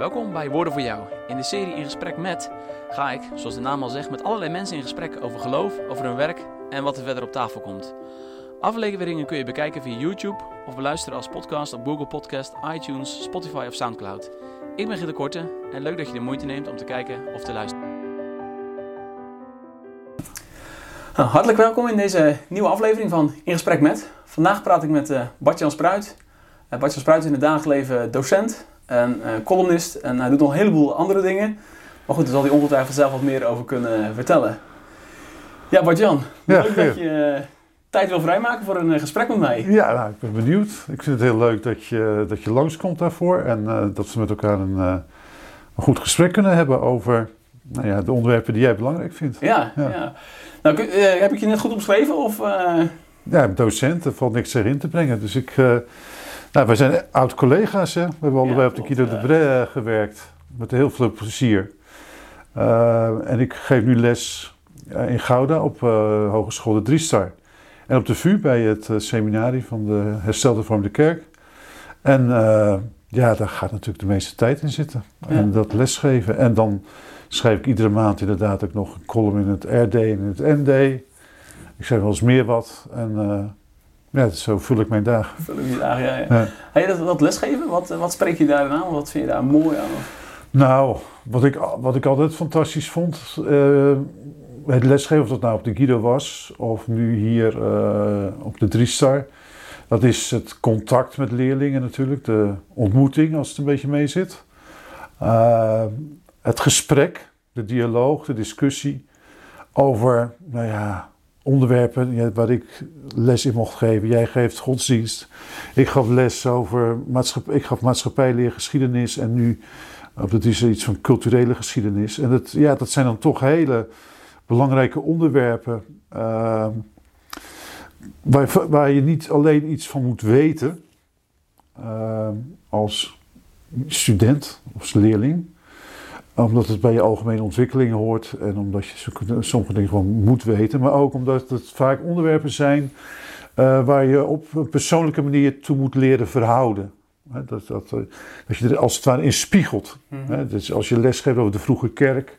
Welkom bij Woorden voor Jou. In de serie In Gesprek met ga ik, zoals de naam al zegt, met allerlei mensen in gesprek over geloof, over hun werk en wat er verder op tafel komt. Afleveringen kun je bekijken via YouTube of beluisteren als podcast op Google Podcast, iTunes, Spotify of Soundcloud. Ik ben Gide Korte en leuk dat je de moeite neemt om te kijken of te luisteren. Nou, hartelijk welkom in deze nieuwe aflevering van In Gesprek met. Vandaag praat ik met uh, Bart-Jan Spruit. Uh, Bart-Jan Spruit is in het dagelijks leven docent en uh, columnist en hij doet nog een heleboel andere dingen. Maar goed, daar zal hij ongetwijfeld zelf wat meer over kunnen vertellen. Ja, Bart-Jan, Ja, leuk dat je uh, tijd wil vrijmaken voor een gesprek met mij. Ja, nou, ik ben benieuwd. Ik vind het heel leuk dat je, dat je langskomt daarvoor. En eh, dat we met elkaar een, eh, een goed gesprek kunnen hebben over nou ja, de onderwerpen die jij belangrijk vindt. Ja, ja. Ja. Nou, kun- eh, heb ik je net goed omschreven? Of, eh, Ja, docent, er valt niks tegen in te brengen. Dus ik, eh, nou, wij zijn oud-collega's. We hebben allebei op de Guido de. Bray eh, gewerkt. Met heel veel plezier. Eh, en ik geef nu les eh, in Gouda op Hogeschool de Driestar. En op de VU bij het eh, seminarie van de Herstelde Vormde Kerk. En ja, daar gaat natuurlijk de meeste tijd in zitten. Ja. En dat lesgeven. En dan schrijf ik iedere maand inderdaad ook nog een column in het RD en in het ND. Ik zeg wel eens meer wat. En ja, zo vul ik mijn dagen. vul ik je dagen, ja, ja. Ja. Hey, dat, dat lesgeven, wat, wat spreek je daar aan? Wat vind je daar mooi aan? Nou, wat ik, wat ik altijd fantastisch vond, eh, het lesgeven, of dat nou op de Guido was of nu hier eh, op de Driestar, dat is het contact met leerlingen natuurlijk, de ontmoeting als het een beetje mee zit. Eh, het gesprek, de dialoog, de discussie over, nou ja, onderwerpen waar ik les in mocht geven. Jij geeft godsdienst. Ik gaf les over maatschappij, ik gaf maatschappijleer, geschiedenis en nu dat is iets van culturele geschiedenis. En dat, ja, dat zijn dan toch hele belangrijke onderwerpen. ehm, waar, je niet alleen iets van moet weten. ehm, als student of leerling. Omdat het bij je algemene ontwikkeling hoort. En omdat je sommige dingen gewoon moet weten. Maar ook omdat het vaak onderwerpen zijn. eh, waar je op een persoonlijke manier toe moet leren verhouden. Hè, Dat, dat, eh, dat je er als het ware in spiegelt. Hè, dus als je les geeft over de vroege kerk,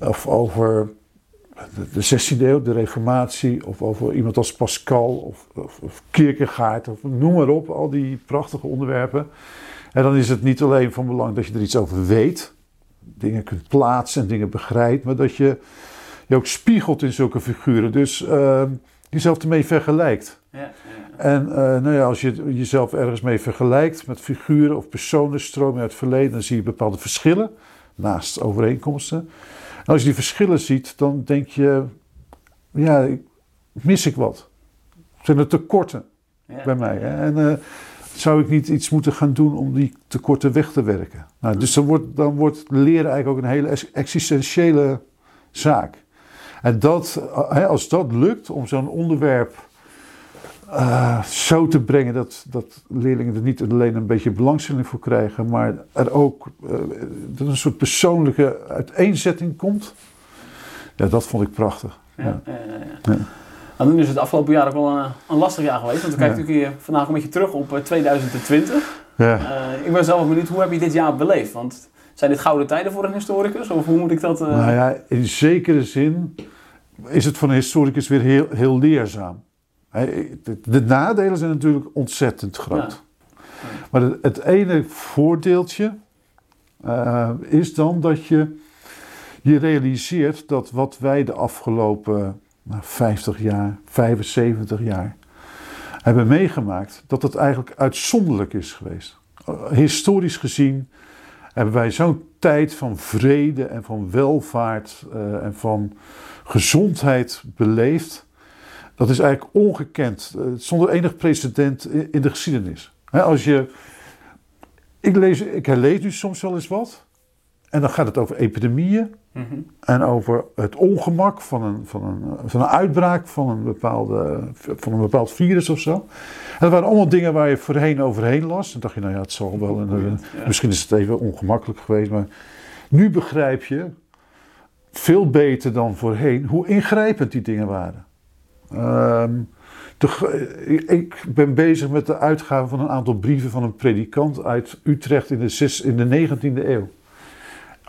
of over de, de 16e eeuw, de Reformatie, of over iemand als Pascal, of, of, of Kierkegaard, of noem maar op, al die prachtige onderwerpen. En dan is het niet alleen van belang dat je er iets over weet, dingen kunt plaatsen en dingen begrijpt, maar dat je je ook spiegelt in zulke figuren. Dus eh, jezelf ermee vergelijkt. Ja, ja. En eh, nou ja, als je jezelf ergens mee vergelijkt met figuren of personen, stromen uit het verleden, dan zie je bepaalde verschillen naast overeenkomsten. En als je die verschillen ziet, dan denk je, ja, mis ik wat? Zijn er tekorten Ja. bij mij? Hè? En eh, zou ik niet iets moeten gaan doen om die tekorten weg te werken? Nou, dus dan wordt, dan wordt leren eigenlijk ook een hele ex- existentiële zaak. En dat, eh, als dat lukt om zo'n onderwerp eh, zo te brengen dat, dat leerlingen er niet alleen een beetje belangstelling voor krijgen, maar er ook eh, dat een soort persoonlijke uiteenzetting komt. Ja, dat vond ik prachtig. Ja, Ja. ja, ja, ja. Ja. Nou, nu is het afgelopen jaar ook wel een, een lastig jaar geweest. Want we kijken Ja. natuurlijk hier vandaag een beetje terug op eh, 2020. Ja. Eh, ik ben zelf benieuwd, hoe heb je dit jaar beleefd? Want zijn dit gouden tijden voor een historicus? Of hoe moet ik dat... eh, Nou ja, in zekere zin is het voor een historicus weer heel, heel leerzaam. De, de nadelen zijn natuurlijk ontzettend groot. Maar het, het ene voordeeltje eh, is dan dat je je realiseert dat wat wij de afgelopen nou, 50 jaar, 75 jaar hebben meegemaakt, dat het eigenlijk uitzonderlijk is geweest. Historisch gezien hebben wij zo'n tijd van vrede en van welvaart eh, en van gezondheid beleefd. Dat is eigenlijk ongekend, eh, zonder enig precedent in de geschiedenis. Als je, ik, lees, ik herlees nu soms wel eens wat. En dan gaat het over epidemieën mhm. en over het ongemak van een, van een, van een uitbraak van een, bepaalde, van een bepaald virus of zo. En dat waren allemaal dingen waar je voorheen overheen las. En dacht je, nou ja, het zal wel. Ja. Misschien is het even ongemakkelijk geweest, maar nu begrijp je veel beter dan voorheen hoe ingrijpend die dingen waren. Ehm, De, ik ben bezig met de uitgave van een aantal brieven van een predikant uit Utrecht in de, in de 19e eeuw.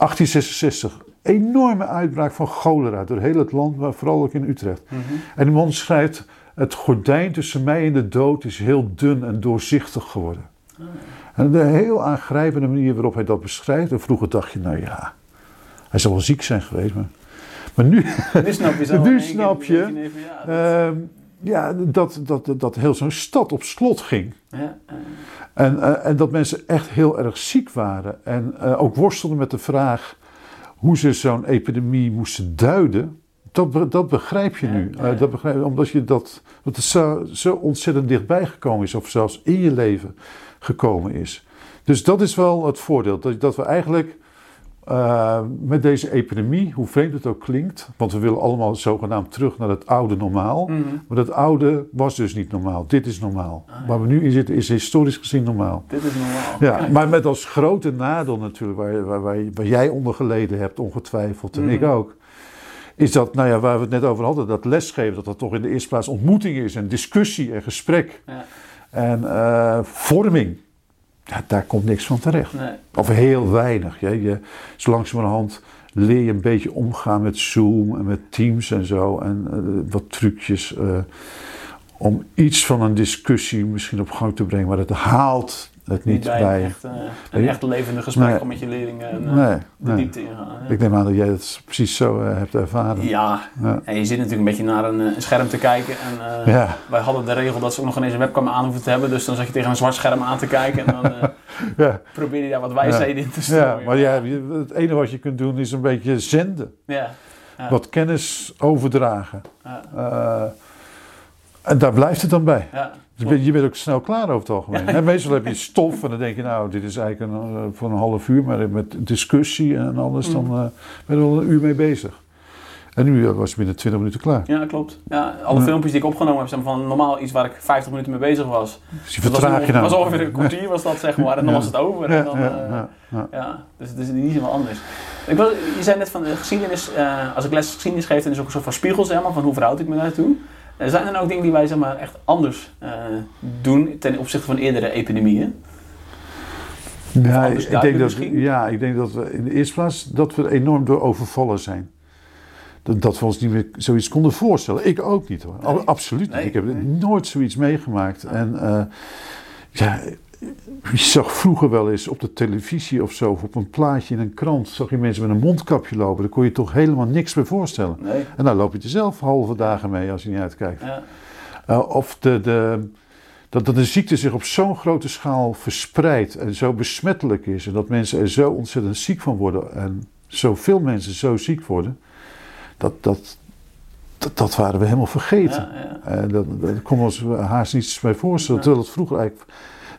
1866. Enorme uitbraak van cholera door heel het land, maar vooral ook in Utrecht. En die man schrijft: Het gordijn tussen mij en de dood is heel dun en doorzichtig geworden. En de heel aangrijpende manier waarop hij dat beschrijft. En vroeger dacht je, nou ja, hij zal wel ziek zijn geweest. Maar, maar nu, Nu snap je, zo in nu één keer- snap je denk even, ja, dat- ehm, ja, dat, dat, dat heel zo'n stad op slot ging. ja, En, eh, en dat mensen echt heel erg ziek waren. En eh, ook worstelden met de vraag hoe ze zo'n epidemie moesten duiden. Dat, dat begrijp je nu. Eh, dat begrijp je omdat je dat, dat het zo, zo ontzettend dichtbij gekomen is. Of zelfs in je leven gekomen is. Dus dat is wel het voordeel. Dat, dat we eigenlijk eh, met deze epidemie, hoe vreemd het ook klinkt. Want we willen allemaal zogenaamd terug naar het oude normaal. mhm. Maar dat oude was dus niet normaal. Dit is normaal. Ah, ja. Waar we nu in zitten is historisch gezien normaal. Dit is normaal. Ja, Kijk. maar met als grote nadeel natuurlijk, waar, waar, waar, waar jij onder geleden hebt, ongetwijfeld, en ik Mhm. ook. Is dat, nou ja, waar we het net over hadden, dat lesgeven, dat dat toch in de eerste plaats ontmoeting is en discussie en gesprek Ja, en eh, vorming. Daar komt niks van terecht. nee. Of heel weinig. Je, je, zo langzamerhand leer je een beetje omgaan met Zoom en met Teams en zo. En eh, wat trucjes eh, om iets van een discussie misschien op gang te brengen. Maar het haalt het niet bij, echt, eh, een echt levende gesprek Nee. om met je leerlingen en, eh, Nee, de nee. diepte ingaan. Ja. Ik neem aan dat jij het precies zo eh, hebt ervaren. Ja, Ja. en je zit natuurlijk een beetje naar een, een scherm te kijken. En, Ja, Wij hadden de regel dat ze ook nog ineens een webcam aan hoeven te hebben. Dus dan zat je tegen een zwart scherm aan te kijken. En dan ja, probeer je daar wat wijsheden in te strooien. ja, maar ja, het enige wat je kunt doen is een beetje zenden. Wat kennis overdragen. ja, en daar blijft het dan bij. Dus je bent- je bent ook snel klaar over het algemeen. Meestal heb je stof en dan denk je, nou, dit is eigenlijk een, eh, voor een half uur, maar met discussie en alles, dan Mm. eh, ben je wel een uur mee bezig. En nu eh, was je binnen 20 minuten klaar. Ja, klopt. Ja, alle Ja. filmpjes die ik opgenomen heb zijn van normaal iets waar ik 50 minuten mee bezig was. Dus je was, vertraag je nou. was ongeveer een kwartier was dat zeg maar en dan Ja. was het over. En Ja, dan, ja, ja, dus het is niet helemaal anders. Ik wil, je zei net van de geschiedenis, als ik les geschiedenis geef, dan is ook een soort van spiegel, zeg maar, van hoe verhoud ik me daartoe. Zijn er ook dingen die wij zeg maar, echt anders eh, doen ten opzichte van eerdere epidemieën? Ja, ik denk dat, ja, ik denk dat we in de eerste plaats dat we enorm door overvallen zijn. Dat, dat we ons niet meer zoiets konden voorstellen. Ik ook niet hoor. Nee. Absoluut niet. Nee, Ik heb nee. nooit zoiets meegemaakt. En eh, ja, je zag vroeger wel eens op de televisie of zo, of op een plaatje in een krant, zag je mensen met een mondkapje lopen. Daar kon je toch helemaal niks meer voorstellen. Nee. En dan loop je er zelf halve dagen mee als je niet uitkijkt. Ja, Uh, of de, de, dat, dat een ziekte zich op zo'n grote schaal verspreidt en zo besmettelijk is. En dat mensen er zo ontzettend ziek van worden. En zoveel mensen zo ziek worden. Dat, dat, dat, dat waren we helemaal vergeten. ja, ja. En dat, dat kon ons haast niets bij voorstellen. Terwijl het vroeger eigenlijk.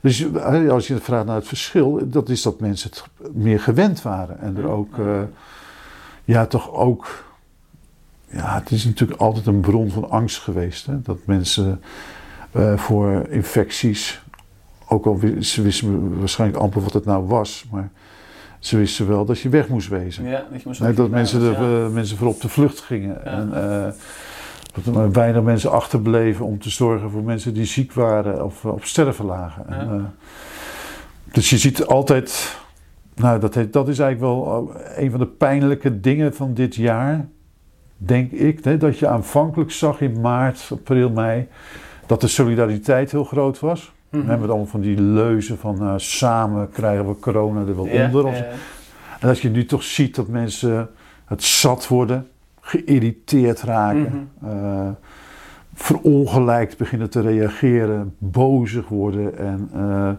Dus je- als je vraagt naar het verschil, dat is dat mensen het meer gewend waren. En er ook, eh, ja, toch ook. Ja, het is natuurlijk altijd een bron van angst geweest. Hè? Dat mensen eh, voor infecties, ook al ze wisten waarschijnlijk amper wat het nou was, maar ze wisten wel dat je weg moest wezen. Ja, dat je Nee, dat mensen, was, ja. eh, mensen voor op de vlucht gingen. Ja. En eh, dat er maar weinig mensen achterbleven om te zorgen voor mensen die ziek waren of eh, op sterven lagen. En, eh, dus je ziet altijd. Nou, dat, heet- dat is eigenlijk wel eh, een van de pijnlijke dingen van dit jaar. Denk ik. Hè, dat je aanvankelijk zag in maart, april, mei. dat de solidariteit heel groot was. Mhm. Hè, met allemaal van die leuzen van eh, samen krijgen we corona er wel Ja, onder. of ja. en dat je nu toch ziet dat mensen het zat worden, geïrriteerd raken, Mhm. eh, verongelijkt beginnen te reageren, bozig worden en, eh,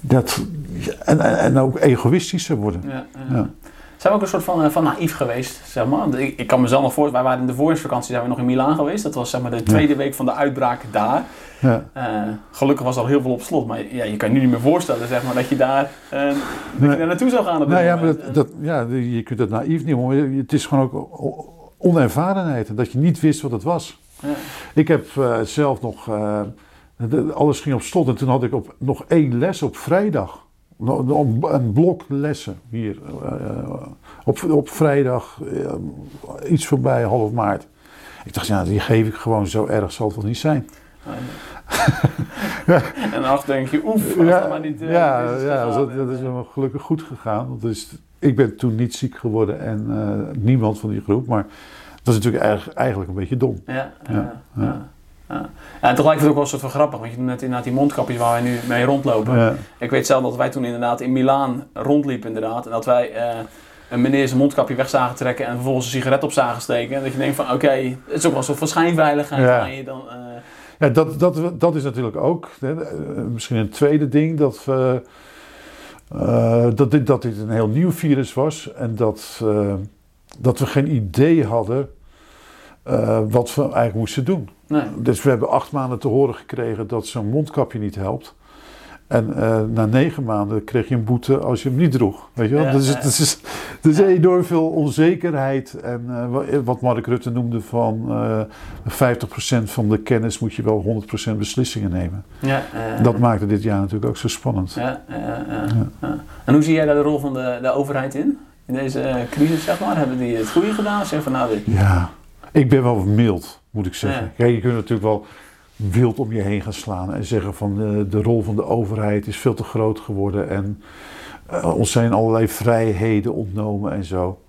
dat, en, en, en ook egoïstischer worden. Ja, ja. Zijn we ook een soort van, eh, van naïef geweest, zeg maar? Ik, ik kan mezelf nog voor, wij waren in de voorjaarsvakantie zijn we nog in Milaan geweest. Dat was zeg maar de tweede week van de uitbraak daar. Ja. Eh, gelukkig was er al heel veel op slot, maar ja, je kan je nu niet meer voorstellen zeg maar, dat je daar, eh, dat je daar naartoe zou gaan. Op Nou ja, maar dat, dat, ja, je kunt dat naïef niet Het is gewoon ook onervarenheid en dat je niet wist wat het was. Ja. Ik heb zelf nog. alles ging op slot en toen had ik op, nog één les op vrijdag. Een blok lessen hier. eh, op, op vrijdag, eh, iets voorbij half maart. Ik dacht, ja, die geef ik gewoon zo erg, zal het wel niet zijn. en dan denk je, oef, ja, maar niet... Uh, ja, ja dat, dat, is wel gelukkig goed gegaan. Want dus, ik ben toen niet ziek geworden en uh, niemand van die groep. Maar dat is natuurlijk eigenlijk, eigenlijk een beetje dom. Ja, ja, ja. en toch lijkt het ook wel een soort van grappig. Want je doet net inderdaad die mondkapjes waar wij nu mee rondlopen. Ik weet zelf dat wij toen inderdaad in Milaan rondliepen inderdaad. En dat wij... Uh, een meneer zijn mondkapje weg zagen trekken en vervolgens een sigaret op zagen steken. En dat je denkt van oké, het is ook wel een soort van schijnveiligheid. Ja. Je dan, uh... ja, dat, dat, dat is natuurlijk ook hè, misschien een tweede ding dat we. Uh, dat, dit, dat dit een heel nieuw virus was en dat, dat we geen idee hadden wat we eigenlijk moesten doen. Nee. Dus we hebben acht maanden te horen gekregen dat zo'n mondkapje niet helpt. En uh, na negen maanden kreeg je een boete als je hem niet droeg. Weet je wel? Ja, dus ja. is, er enorm veel onzekerheid. En uh, wat Mark Rutte noemde van uh, 50% van de kennis moet je wel 100% beslissingen nemen. Ja, dat maakte dit jaar natuurlijk ook zo spannend. Ja, En hoe zie jij daar de rol van de, de overheid in? In deze crisis, zeg maar? Hebben die het goede gedaan? Zeg van, nou, dit... Ja, ik ben wel mild, moet ik zeggen. Kijk, je kunt natuurlijk wel wild om je heen gaan slaan en zeggen van de, de rol van de overheid is veel te groot geworden en uh, ons zijn allerlei vrijheden ontnomen en zo.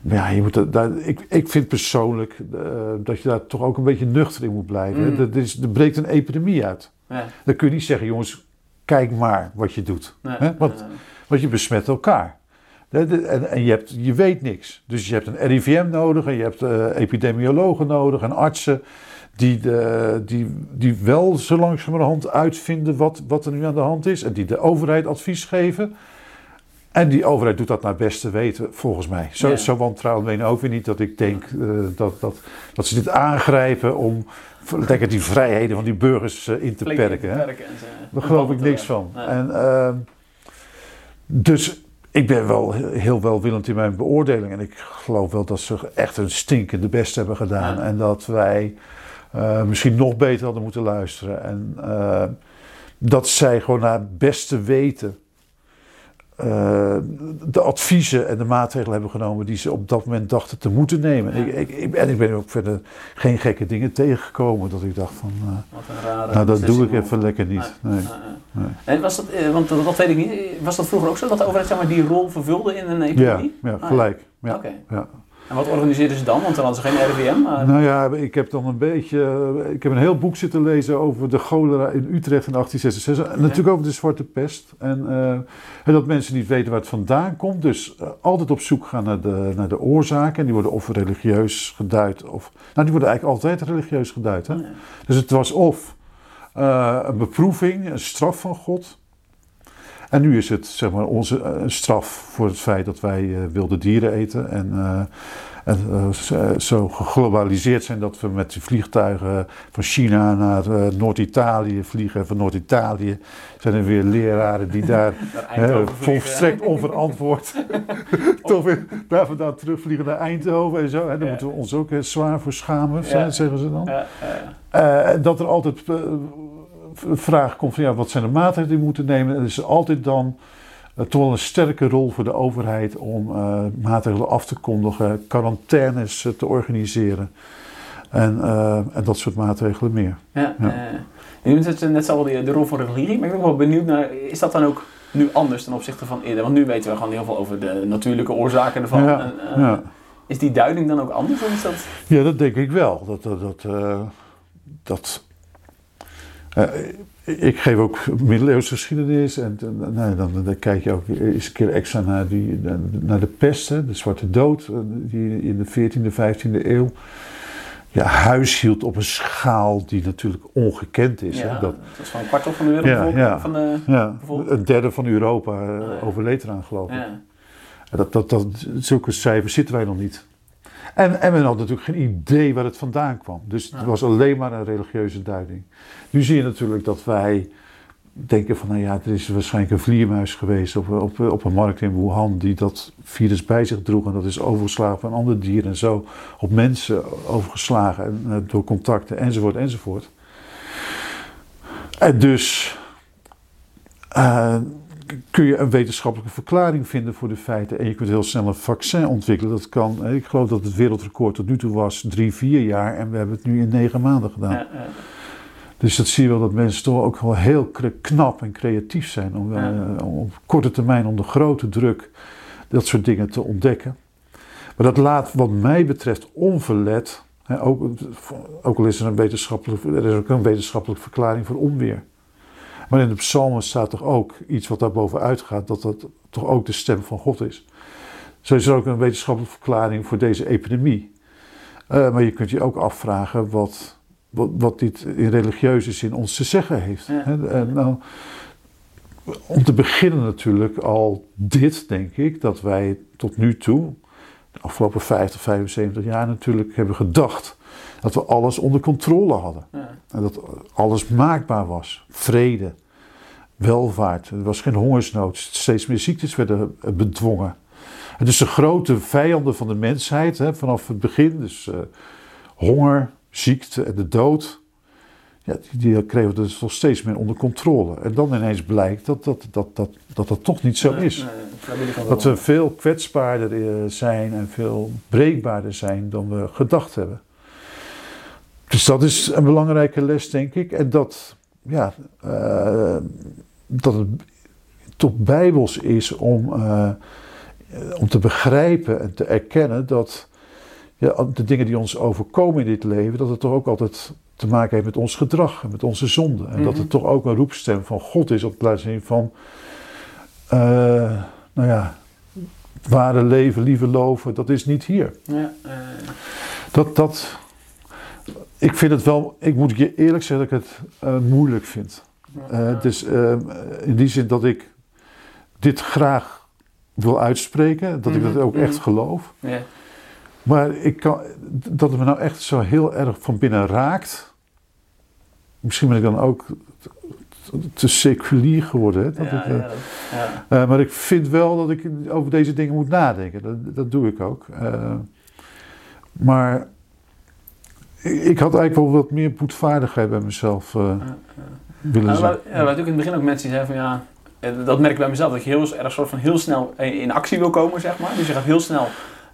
Maar ja, je moet daar, ik, ik vind persoonlijk uh, dat je daar toch ook een beetje nuchter in moet blijven. Mm. Er, is, er breekt een epidemie uit. Ja. Dan kun je niet zeggen, jongens, kijk maar wat je doet. Nee, hè? Want, nee. want je besmet elkaar. En, en je, hebt, je weet niks. Dus je hebt een RIVM nodig en je hebt uh, epidemiologen nodig en artsen die, de, die, die wel zo langzamerhand uitvinden wat, wat er nu aan de hand is. En die de overheid advies geven. En die overheid doet dat naar beste weten, volgens mij. Zo, Ja. zo ben ik ook weer niet dat ik denk eh, dat, dat, dat ze dit aangrijpen om lekker die vrijheden van die burgers eh, in te Flink perken. Hè? perken en ze- Daar geloof ik te niks van. En, ehm, dus ik ben wel he- heel welwillend in mijn beoordeling. En ik geloof wel dat ze echt een stinkende best hebben gedaan. Ja. En dat wij eh, misschien nog beter hadden moeten luisteren. En eh, dat zij gewoon naar het beste weten. Eh, de adviezen en de maatregelen hebben genomen die ze op dat moment dachten te moeten nemen. Ja. Ik, ik, ik- en ik ben ook verder geen gekke dingen tegengekomen dat ik dacht van, eh, Wat een rare nou dat doe ik even lekker niet. Nee. Ja, ja. En was dat, eh, want dat, weet ik niet, was dat vroeger ook zo dat de overheid zeg maar, die rol vervulde in een Ja, epidemie? ja, Ah, gelijk. Ja, ja. En wat organiseerden ze dan? Want dan hadden ze geen RIVM. Maar... Nou ja, ik heb dan een beetje. Ik heb een heel boek zitten lezen over de cholera in Utrecht in 1866. En natuurlijk over de zwarte pest. En, eh, en dat mensen niet weten waar het vandaan komt. Dus eh, altijd op zoek gaan naar de, naar de oorzaken. En die worden of religieus geduid. Of, nou, die worden eigenlijk altijd religieus geduid. Hè? Dus het was of eh, een beproeving, een straf van God. En nu is het zeg maar onze eh, straf voor het feit dat wij eh, wilde dieren eten. En, eh, en zo- geglobaliseerd zijn dat we met die vliegtuigen van China naar Noord-Italië vliegen. En van Noord-Italië zijn er weer leraren die daar volstrekt onverantwoord toch weer daar vandaan terugvliegen naar Eindhoven en zo. En daar Ja. moeten we ons ook zwaar voor schamen, Ja. zeggen ze dan. Ja, ja. Dat er altijd vraag komt van ja, wat zijn de maatregelen die we moeten nemen? En er is altijd dan eh, toch wel een sterke rol voor de overheid om eh, maatregelen af te kondigen, quarantaines eh, te organiseren en, en dat soort maatregelen meer. Ja, Ja. je noemt het net al die, de rol van religie, maar ik ben ook wel benieuwd naar, is dat dan ook nu anders ten opzichte van eerder? Want nu weten we gewoon heel veel over de natuurlijke oorzaken ervan. Ja, En, ja. Is die duiding dan ook anders? Of is dat... ja, dat denk ik wel. Dat, dat, dat, dat ik geef ook middeleeuwse geschiedenis en eh, nou, dan, dan kijk je ook eens een keer extra naar, die, naar de pest, hè, de Zwarte Dood, eh, die in de 14e, 15e eeuw ja, huishield op een schaal die natuurlijk ongekend is. ja, hè, dat dat, is van een kwart van de wereldbevolking. Ja, ja. Van de, ja, bijvoorbeeld? een derde van Europa eh, Ah, overleed eraan, geloof ik. Dat, dat, dat, zulke cijfers zitten wij nog niet. En, en men had natuurlijk geen idee waar het vandaan kwam. Dus het was alleen maar een religieuze duiding. Nu zie je natuurlijk dat wij denken van, nou ja, er is waarschijnlijk een vliermuis geweest op, op, op een markt in Wuhan die dat virus bij zich droeg. En dat is overgeslagen van een ander dier en zo op mensen overgeslagen en, eh, door contacten enzovoort enzovoort. En dus, eh, kun je een wetenschappelijke verklaring vinden voor de feiten. En je kunt heel snel een vaccin ontwikkelen. Dat kan, ik geloof dat het wereldrecord tot nu toe was drie, vier jaar. En we hebben het nu in negen maanden gedaan. Dus dat zie je wel dat mensen toch ook wel heel knap en creatief zijn. Om, ja. uh, op korte termijn onder grote druk dat soort dingen te ontdekken. Maar dat laat wat mij betreft onverlet. Hè, ook, ook, al is er een wetenschappelijke, er is ook een wetenschappelijke verklaring voor onweer. Maar in de psalmen staat toch ook iets wat daarboven uitgaat, dat dat toch ook de stem van God is. Zo is er ook een wetenschappelijke verklaring voor deze epidemie. Uh, maar je kunt je ook afvragen wat, wat, wat, dit in religieuze zin ons te zeggen heeft. Ja. En, nou, om te beginnen natuurlijk al dit, denk ik, dat wij tot nu toe, de afgelopen 50, 75 jaar natuurlijk, hebben gedacht dat we alles onder controle hadden. Ja. En dat alles maakbaar was. Vrede, welvaart, er was geen hongersnood, steeds meer ziektes werden bedwongen. En dus de grote vijanden van de mensheid hè, vanaf het begin, dus uh, honger, ziekte en de dood, ja, die, die kregen we dus nog steeds meer onder controle. En dan ineens blijkt dat dat, dat, dat, dat, dat toch niet zo is. dat we veel kwetsbaarder eh, zijn en veel breekbaarder zijn dan we gedacht hebben. Dus dat is een belangrijke les, denk ik. En dat, ja, uh, dat het toch bijbels is om, uh, om te begrijpen en te erkennen dat ja, de dingen die ons overkomen in dit leven, dat het toch ook altijd te maken heeft met ons gedrag en met onze zonde. En dat het mhm. toch ook een roepstem van God is op plaats van, uh, nou ja, ware leven, lieve loven, dat is niet hier. Ja, dat, dat, ik vind het wel, ik moet je eerlijk zeggen dat ik het uh, moeilijk vind. Uh, dus in die zin dat ik dit graag wil uitspreken, dat ik dat ook echt mhm. geloof. Maar ik kan, dat het me nou echt zo heel erg van binnen raakt. Misschien ben ik dan ook te seculier geworden. Hè? Dat ik, ja, ja. Uh, maar ik vind wel dat ik over deze dingen moet nadenken. Dat, dat doe ik ook. Maar ik had eigenlijk wel wat meer boetvaardigheid bij mezelf uh, willen nou, zijn. Ja, natuurlijk in het begin ook mensen die zeiden van ja, dat merk ik bij mezelf, dat je heel erg soort van heel snel in actie wil komen, zeg maar. Dus je gaat heel snel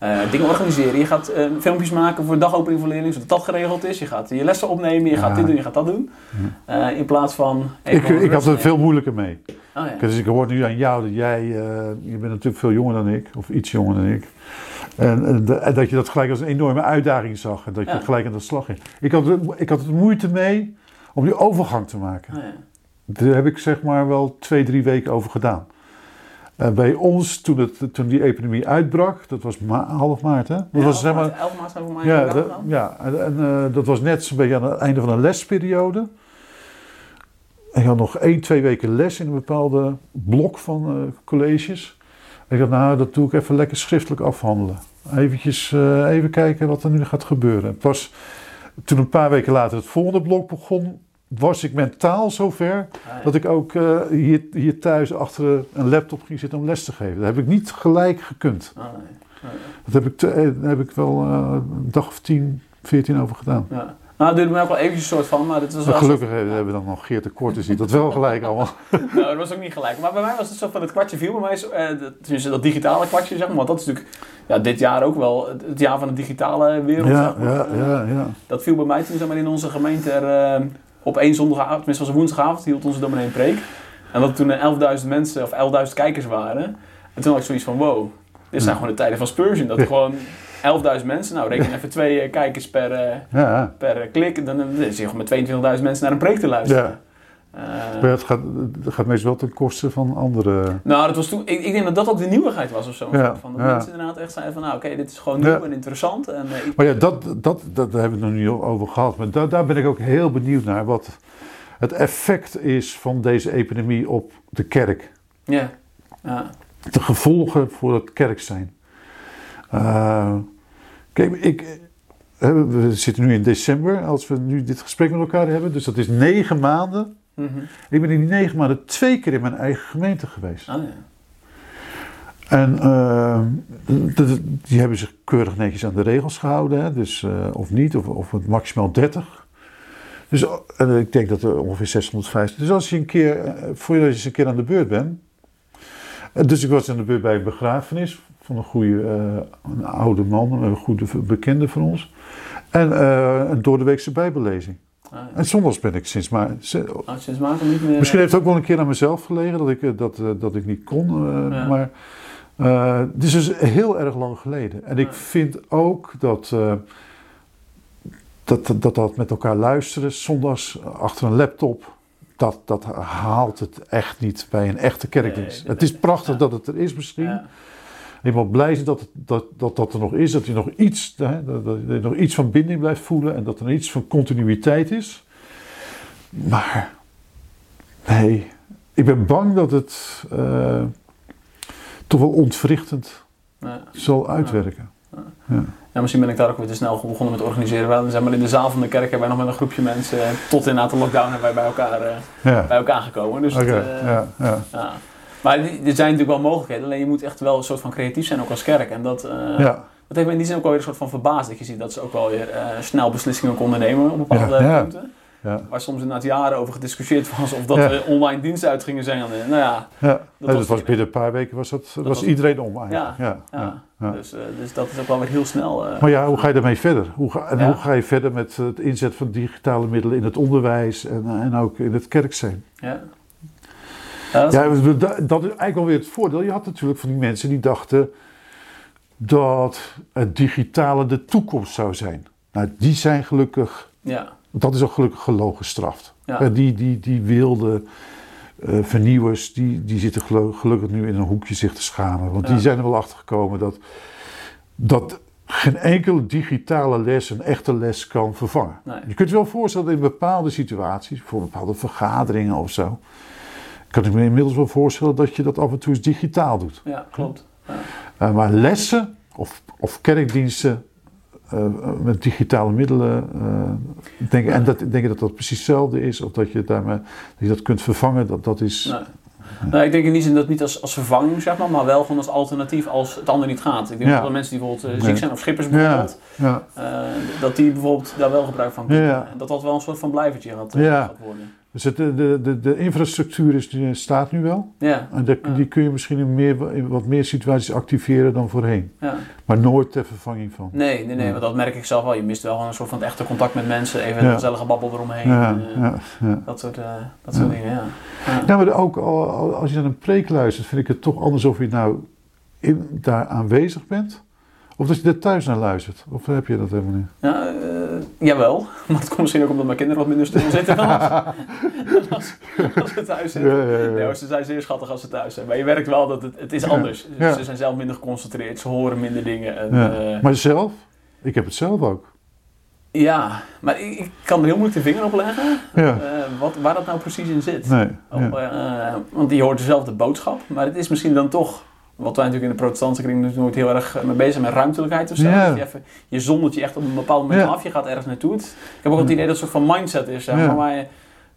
uh, dingen organiseren. Je gaat uh, filmpjes maken voor dagopening voor leerlingen, zodat dat geregeld is. Je gaat je lessen opnemen, je gaat dit doen, je gaat dat doen. Uh, in plaats van... Ik, ik had er veel moeilijker mee. Oh, ja. Dus ik hoor nu aan jou dat jij, je bent natuurlijk veel jonger dan ik, of iets jonger dan ik. En, dat je dat gelijk als een enorme uitdaging zag en dat je ja. gelijk aan de slag ging. Ik had, ik had er moeite mee om die overgang te maken. Oh, ja. Daar heb ik zeg maar wel twee, drie weken over gedaan. Uh, bij ons, toen, het, toen die epidemie uitbrak, dat was ma half maart, hè? Dat ja, was, zeg maar, 11 maart mij. Ja, de, ja en, en uh, dat was net zo'n beetje aan het einde van een lesperiode. En ik had nog één, twee weken les in een bepaalde blok van uh, colleges. Ik dacht, nou, dat doe ik even lekker schriftelijk afhandelen. Eventjes, even kijken wat er nu gaat gebeuren. Het was, toen een paar weken later het volgende blok begon, was ik mentaal zover ah, dat ik ook uh, hier, hier thuis achter een laptop ging zitten om les te geven. Dat heb ik niet gelijk gekund. Ah, nee. Dat heb ik, te, eh, daar heb ik wel uh, een dag of tien, veertien over gedaan. Ja. Nou, dat duurde me ook wel eventjes een soort van, maar dit was wel Gelukkig zo... hebben we dan nog Geert de Korte ziet dat wel gelijk allemaal. nou, dat was ook niet gelijk. Maar bij mij was het zo van het kwartje viel bij mij, uh, tenminste dat digitale kwartje zeg maar, want dat is natuurlijk ja, dit jaar ook wel het jaar van de digitale wereld. Ja, ja, ja, ja. Dat viel bij mij toen zeg maar, in onze gemeente er, op één zondagavond, tenminste was een woensdagavond, hield onze dominee een preek. En dat toen 11.000 mensen of 11.000 kijkers waren. En toen had ik zoiets van, wow, dit zijn gewoon de tijden van Spurgeon. Dat gewoon 11.000 mensen, nou reken even twee eh, kijkers per, ja. per klik. Dan, dan zit je gewoon met 22.000 mensen naar een preek te luisteren. Ja. Uh, maar het gaat, het gaat meestal wel ten koste van andere. Nou, dat was toen, ik, ik denk dat dat ook de nieuwigheid was of zo. Ja, van dat mensen inderdaad echt zeiden van, nou oké, dit is gewoon nieuw en interessant. En, uh, maar ja, dat, dat, dat, daar hebben we het nog niet over gehad. Maar daar, daar ben ik ook heel benieuwd naar. Wat het effect is van deze epidemie op de kerk. Ja. ja. De gevolgen voor het kerk zijn. Uh, kijk, ik, we zitten nu in december als we nu dit gesprek met elkaar hebben. Dus dat is negen maanden Mhm. Ik ben in die negen maanden twee keer in mijn eigen gemeente geweest. Oh, ja. En uh, die hebben zich keurig netjes aan de regels gehouden, hè? Dus, uh, of niet, of, of maximaal 30. Dus ik denk dat er ongeveer 650. Dus als je een keer, voordat je eens een keer aan de beurt bent, En dus ik was in de buurt bij een begrafenis van een goede, eh, een oude man, een goede bekende van ons. En eh, een doordeweekse bijbellezing. Ah, ja. En zondags ben ik sinds maar... Oh, sinds maart niet meer... Misschien heeft het ook wel een keer aan mezelf gelegen dat ik, eh, dat, eh, dat ik niet kon. eh, Ja. Maar eh, het is dus heel erg lang geleden. En ik Ja. vind ook dat, eh, dat, dat dat met elkaar luisteren, zondags achter een laptop, dat, dat haalt het echt niet bij een echte kerkdienst. Nee, het is prachtig dat het er is misschien. Ja. Moet blij zijn dat, dat, dat dat er nog is, dat je nog iets, hè, dat, dat je nog iets van binding blijft voelen en dat er iets van continuïteit is. Maar nee, ik ben bang dat het eh, toch wel ontwrichtend Ja. zal uitwerken. Ja, misschien ben ik daar ook weer te snel begonnen met organiseren. Wij zijn maar in de zaal van de kerk hebben wij nog met een groepje mensen, eh, tot inderdaad de lockdown hebben wij bij elkaar, eh, Ja, bij elkaar gekomen. Dus ja, ja. ja. Maar er zijn natuurlijk wel mogelijkheden, alleen je moet echt wel een soort van creatief zijn ook als kerk. En dat, eh, ja. dat heeft me in die zin ook wel weer een soort van verbaasd. Dat je ziet dat ze ook wel weer eh, snel beslissingen konden nemen op bepaalde Ja, ja. punten. ja. Waar soms inderdaad jaren over gediscussieerd was of dat we online diensten uit gingen zijn. Nou ja, Ja, Dat dat, was- was binnen een paar weken was, dat, was, was- iedereen om eigenlijk. Ja. Dus, eh, dus dat is ook wel weer heel snel. Maar ja, hoe ga je daarmee verder? Hoe ga, en hoe ga je verder met het inzet van digitale middelen in het onderwijs en, en ook in het kerkzijn? ja. Ja, Ja, dat dat is eigenlijk alweer het voordeel. Je had natuurlijk van die mensen die dachten dat het digitale de toekomst zou zijn. Nou, die zijn gelukkig, ja. dat is ook gelukkig gelogen gestraft. Ja. Eh, Die, die, die wilde eh, vernieuwers, die, die zitten gelu- gelukkig nu in een hoekje zich te schamen. Want Ja. die zijn er wel achter gekomen dat, dat geen enkele digitale les een echte les kan vervangen. Nee. Je kunt je wel voorstellen dat in bepaalde situaties, voor bepaalde vergaderingen of zo, kan ik me inmiddels wel voorstellen dat je dat af en toe eens digitaal doet. ja, klopt. Ja. Eh, maar lessen of, of kerkdiensten eh, met digitale middelen, eh, denk, en dat, denk je dat dat precies hetzelfde is, of dat je, daarmee, dat, je dat kunt vervangen, dat, dat is. Nee. Nee, ik denk in die zin dat niet als, als vervanging, zeg maar, maar wel gewoon als alternatief als het ander niet gaat. Ik denk Ja. dat wel mensen die bijvoorbeeld eh, ziek zijn of schippers bijvoorbeeld, ja, eh, dat die bijvoorbeeld daar wel gebruik van kunnen. En dat dat wel een soort van blijvertje gaat, eh, Ja. gaat worden. Dus het, de, de, de, infrastructuur is, die staat nu wel. Ja, En de- Ja. die kun je misschien in, meer, in wat meer situaties activeren dan voorheen. ja. Maar nooit ter vervanging van. Nee, nee, nee, want dat merk ik zelf wel. Je mist wel een soort van het echte contact met mensen, even een gezellige babbel eromheen. Ja, eh, ja, ja. Dat soort, eh, dat soort dingen, ja. ja. Ja, maar ook al- al- als je naar een preek luistert, vind ik het toch anders of je nou in, daar aanwezig bent. Of dat je er thuis naar luistert. Of heb je dat helemaal niet? Ja, eh, jawel. Maar het komt misschien ook omdat mijn kinderen wat minder stil zitten dan als, dan als, als ze thuis zitten. Ja, ja, ja. Nee, hoor, ze zijn zeer schattig als ze thuis zijn. Maar je merkt wel dat het, het is anders. Ze zijn zelf minder geconcentreerd, ze horen minder dingen. En, Ja. eh, Maar zelf? Ik heb het zelf ook. ja, maar ik, ik kan er heel moeilijk de vinger op leggen Ja. eh, wat, waar dat nou precies in zit. Nee. Ja. eh, want die hoort dezelfde boodschap, maar het is misschien dan toch... Wat wij natuurlijk in de protestantse kring dus nooit heel erg mee bezig zijn met ruimtelijkheid of zo. Je, even, je zondert je echt op een bepaald moment af, je gaat ergens naartoe. Ik heb ook het idee dat het een soort van mindset is. Zeg maar, waar je-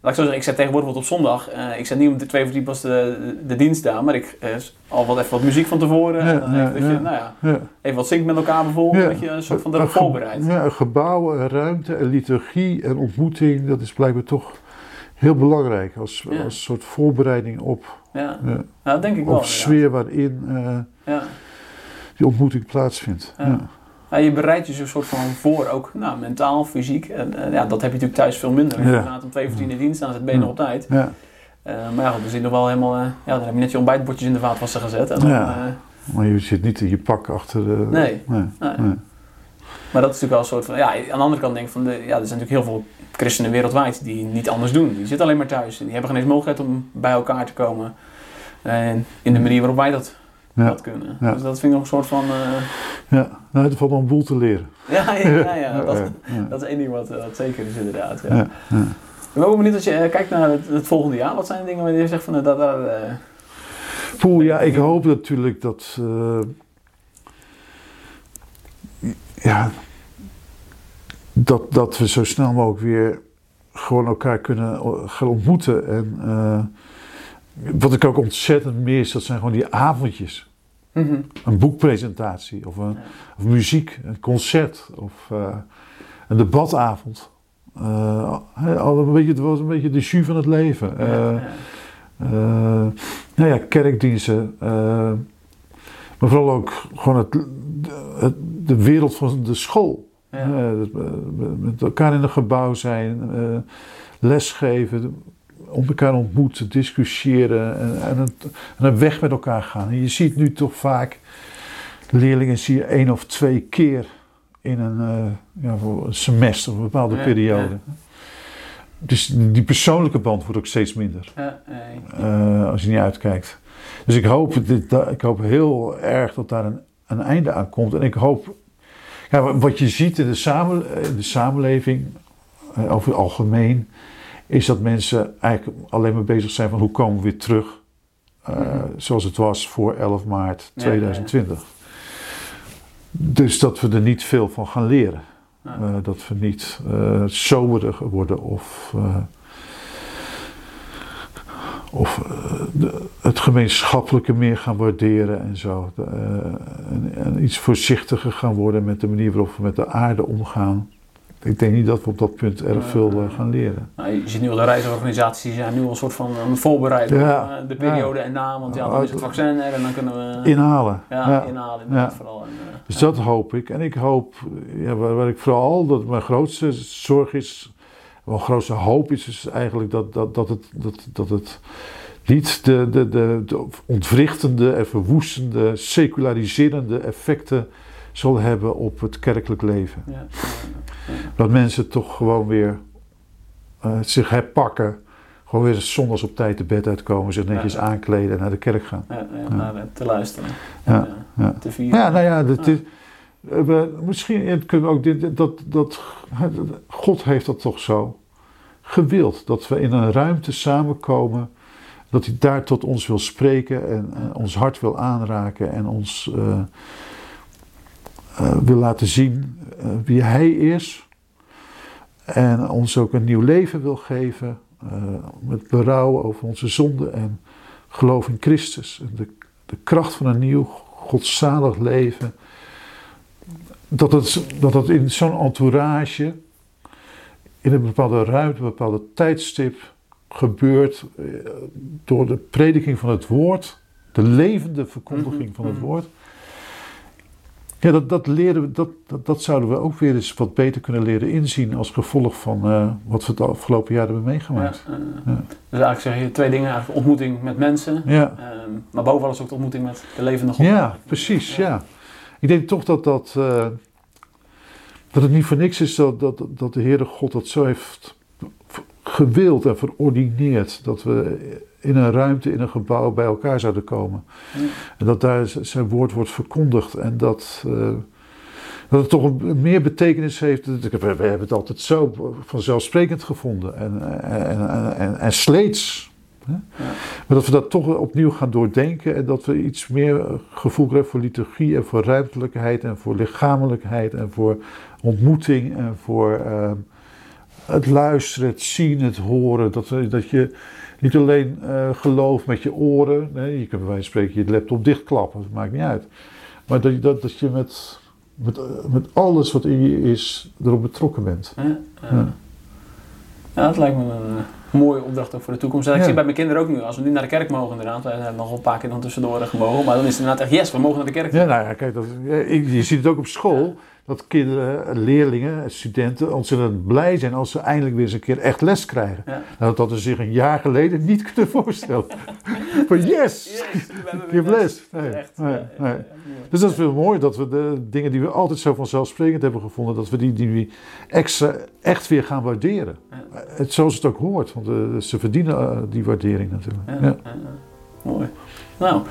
laat ik zo zeggen, ik zet tegenwoordig wat op zondag. eh, ik zet niet om de twee voor drie pas de, de, de dienst aan, maar ik eh, al wat even wat muziek van tevoren. Ja, en ja, dat je, nou ja, even wat zingt met elkaar bijvoorbeeld, dat je een soort van erop voorbereidt. Ja, een gebouw, een ruimte, een liturgie en ontmoeting, dat is blijkbaar toch heel belangrijk als, Ja. als soort voorbereiding op, Ja, dat denk ik wel. op sfeer waarin eh, Ja. die ontmoeting plaatsvindt. Ja. Je bereidt je zo'n soort van voor, ook nou, mentaal, fysiek. En, eh, ja, dat heb je natuurlijk thuis veel minder. Ja. inderdaad om twee voor tien in dienst staan, zit ben je nog op tijd. Ja. Eh, maar ja, goed, dan zit nog wel helemaal... eh, ja, dan heb je net je ontbijtbordjes in de vaatwasser gezet. En dan, Ja. eh, Maar je zit niet in je pak achter de... Nee. nee. nee. nee. Maar dat is natuurlijk wel een soort van... Ja, aan de andere kant denk ik van... De, ja, er zijn natuurlijk heel veel christenen wereldwijd die niet anders doen. Die zitten alleen maar thuis. Die hebben geen eens mogelijkheid om bij elkaar te komen. En in de manier waarop wij dat, Ja. dat kunnen. Ja. Dus dat vind ik nog een soort van... eh, Ja, nou, er valt nog een boel te leren. ja, ja, ja, dat, dat is één ding wat, eh, wat zeker is inderdaad. Ja. Ik ben ook benieuwd als je eh, kijkt naar het, het volgende jaar. Wat zijn de dingen waar je zegt van... eh, dat, daar, eh, Poeh, ja, ik hoop natuurlijk dat. Ja. Dat, dat we zo snel mogelijk weer gewoon elkaar kunnen gaan ontmoeten. En eh, wat ik ook ontzettend mis, dat zijn gewoon die avondjes. mhm. Een boekpresentatie of, een, of muziek, een concert of eh, een debatavond. Al een beetje, het was een beetje de jus van het leven. Nou ja, kerkdiensten. maar vooral ook gewoon het, het- de wereld van de school. Ja. Eh, met elkaar in een gebouw zijn, eh, lesgeven, om elkaar ontmoeten, discussiëren en, en, een, en een weg met elkaar gaan. En je ziet nu toch vaak leerlingen zie je één of twee keer in een, eh, ja, voor een semester of een bepaalde Ja, periode. Dus die persoonlijke band wordt ook steeds minder als je niet uitkijkt. Dus ik hoop, dit, ik hoop heel erg dat daar een, een einde aan komt. En ik hoop, ja, wa- wat je ziet in de, samen, in de samenleving, eh, over het algemeen, is dat mensen eigenlijk alleen maar bezig zijn van hoe komen we weer terug eh, Mhm. zoals het was voor 11 maart Ja, 2020. Dus dat we er niet veel van gaan leren. Ja. Eh, dat we niet eh soberig worden of, eh, of eh, de- het gemeenschappelijke meer gaan waarderen en zo. De, eh, en, en iets voorzichtiger gaan worden met de manier waarop we met de aarde omgaan. Ik denk niet dat we op dat punt erg veel eh, gaan leren. Nou, je ziet nu al de reisorganisaties zijn nu al een soort van het voorbereiden Ja, de periode en na. Want ja, dan is het vaccin er en dan kunnen we Inhalen. ja, inhalen inderdaad Ja. vooral. En, Dus dat hoop ik. En ik hoop, ja, waar, waar ik vooral, dat mijn grootste zorg is, mijn grootste hoop is, is eigenlijk dat, dat, dat, het, dat, dat het niet de, de, de, de ontwrichtende en verwoestende, seculariserende effecten zal hebben op het kerkelijk leven. Ja, ja, Dat mensen toch gewoon weer eh, zich herpakken, gewoon weer zondags op tijd de bed uitkomen, zich netjes aankleden en naar de kerk gaan. ja, naar, te luisteren. Ja. Te vieren. Ja, nou ja, dat is, we, misschien eh, kunnen we ook dit, dat, dat God heeft dat toch zo gewild. Dat we in een ruimte samenkomen, dat hij daar tot ons wil spreken en eh, ons hart wil aanraken en ons eh, eh, wil laten zien eh, wie hij is. En ons ook een nieuw leven wil geven, eh, met berouw over onze zonde en geloof in Christus. En de, de kracht van een nieuw godzalig leven. Dat het, dat het in zo'n entourage, in een bepaalde ruimte, een bepaalde tijdstip gebeurt eh, door de prediking van het woord, de levende verkondiging van het Mhm. woord. Ja, dat, dat, leren we, dat, dat, dat zouden we ook weer eens wat beter kunnen leren inzien als gevolg van eh, wat we het afgelopen jaar hebben Ja, meegemaakt. eh, Ja. Dus eigenlijk zeg je twee dingen. Ontmoeting met mensen. Ja. ehm, maar bovenal is ook de ontmoeting met de levende God. Ja, precies, ja. Ik denk toch dat, dat, eh, dat het niet voor niks is dat, dat, dat de Heere God dat zo heeft gewild en verordineerd. Dat we in een ruimte, in een gebouw bij elkaar zouden komen. Ja. En dat daar zijn woord wordt verkondigd. En dat, eh, dat het toch meer betekenis heeft. We, we hebben het altijd zo vanzelfsprekend gevonden. En, en, en, en, en sleets. Hè? Maar dat we dat toch opnieuw gaan doordenken. En dat we iets meer gevoel krijgen voor liturgie en voor ruimtelijkheid. En voor lichamelijkheid. En voor ontmoeting. En voor eh, het luisteren, het zien, het horen. Dat, we- dat je niet alleen eh, gelooft met je oren. Nee, je kunt bij wijze van spreken je laptop dichtklappen. Dat maakt niet uit. Maar dat, je- dat, dat je met, met, eh, met alles wat in je is erop betrokken bent. Ja, ja. Ja. Ja, dat lijkt me een eh, mooie opdracht ook voor de toekomst. En ik zie bij mijn kinderen ook nu, als we nu naar de kerk mogen inderdaad, wij zijn nog wel een paar keer dan tussendoor gemogen, maar dan is het inderdaad echt, yes, we mogen naar de kerk. Ja, nou ja, kijk, dat, ik- je ziet het ook op school. Dat kinderen, leerlingen, studenten ontzettend blij zijn als ze eindelijk weer eens een keer echt les krijgen. Ja. Nou, dat hadden ze zich een jaar geleden niet kunnen voorstellen. Van yes, Yes, hebben hebt les. Nee, nee, nee. Dus dat is veel mooi dat we de dingen die we altijd zo vanzelfsprekend hebben gevonden, dat we die, die extra echt weer gaan waarderen. Het, zoals het ook hoort, want eh, ze verdienen eh, die waardering natuurlijk. Ja. Mooi. Nou,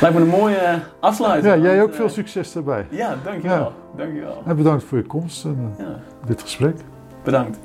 lijkt me een mooie eh, afsluiting. ja jij ook eh, veel succes daarbij. Ja, dankjewel. Dankjewel. En bedankt voor je komst en eh, dit gesprek. bedankt.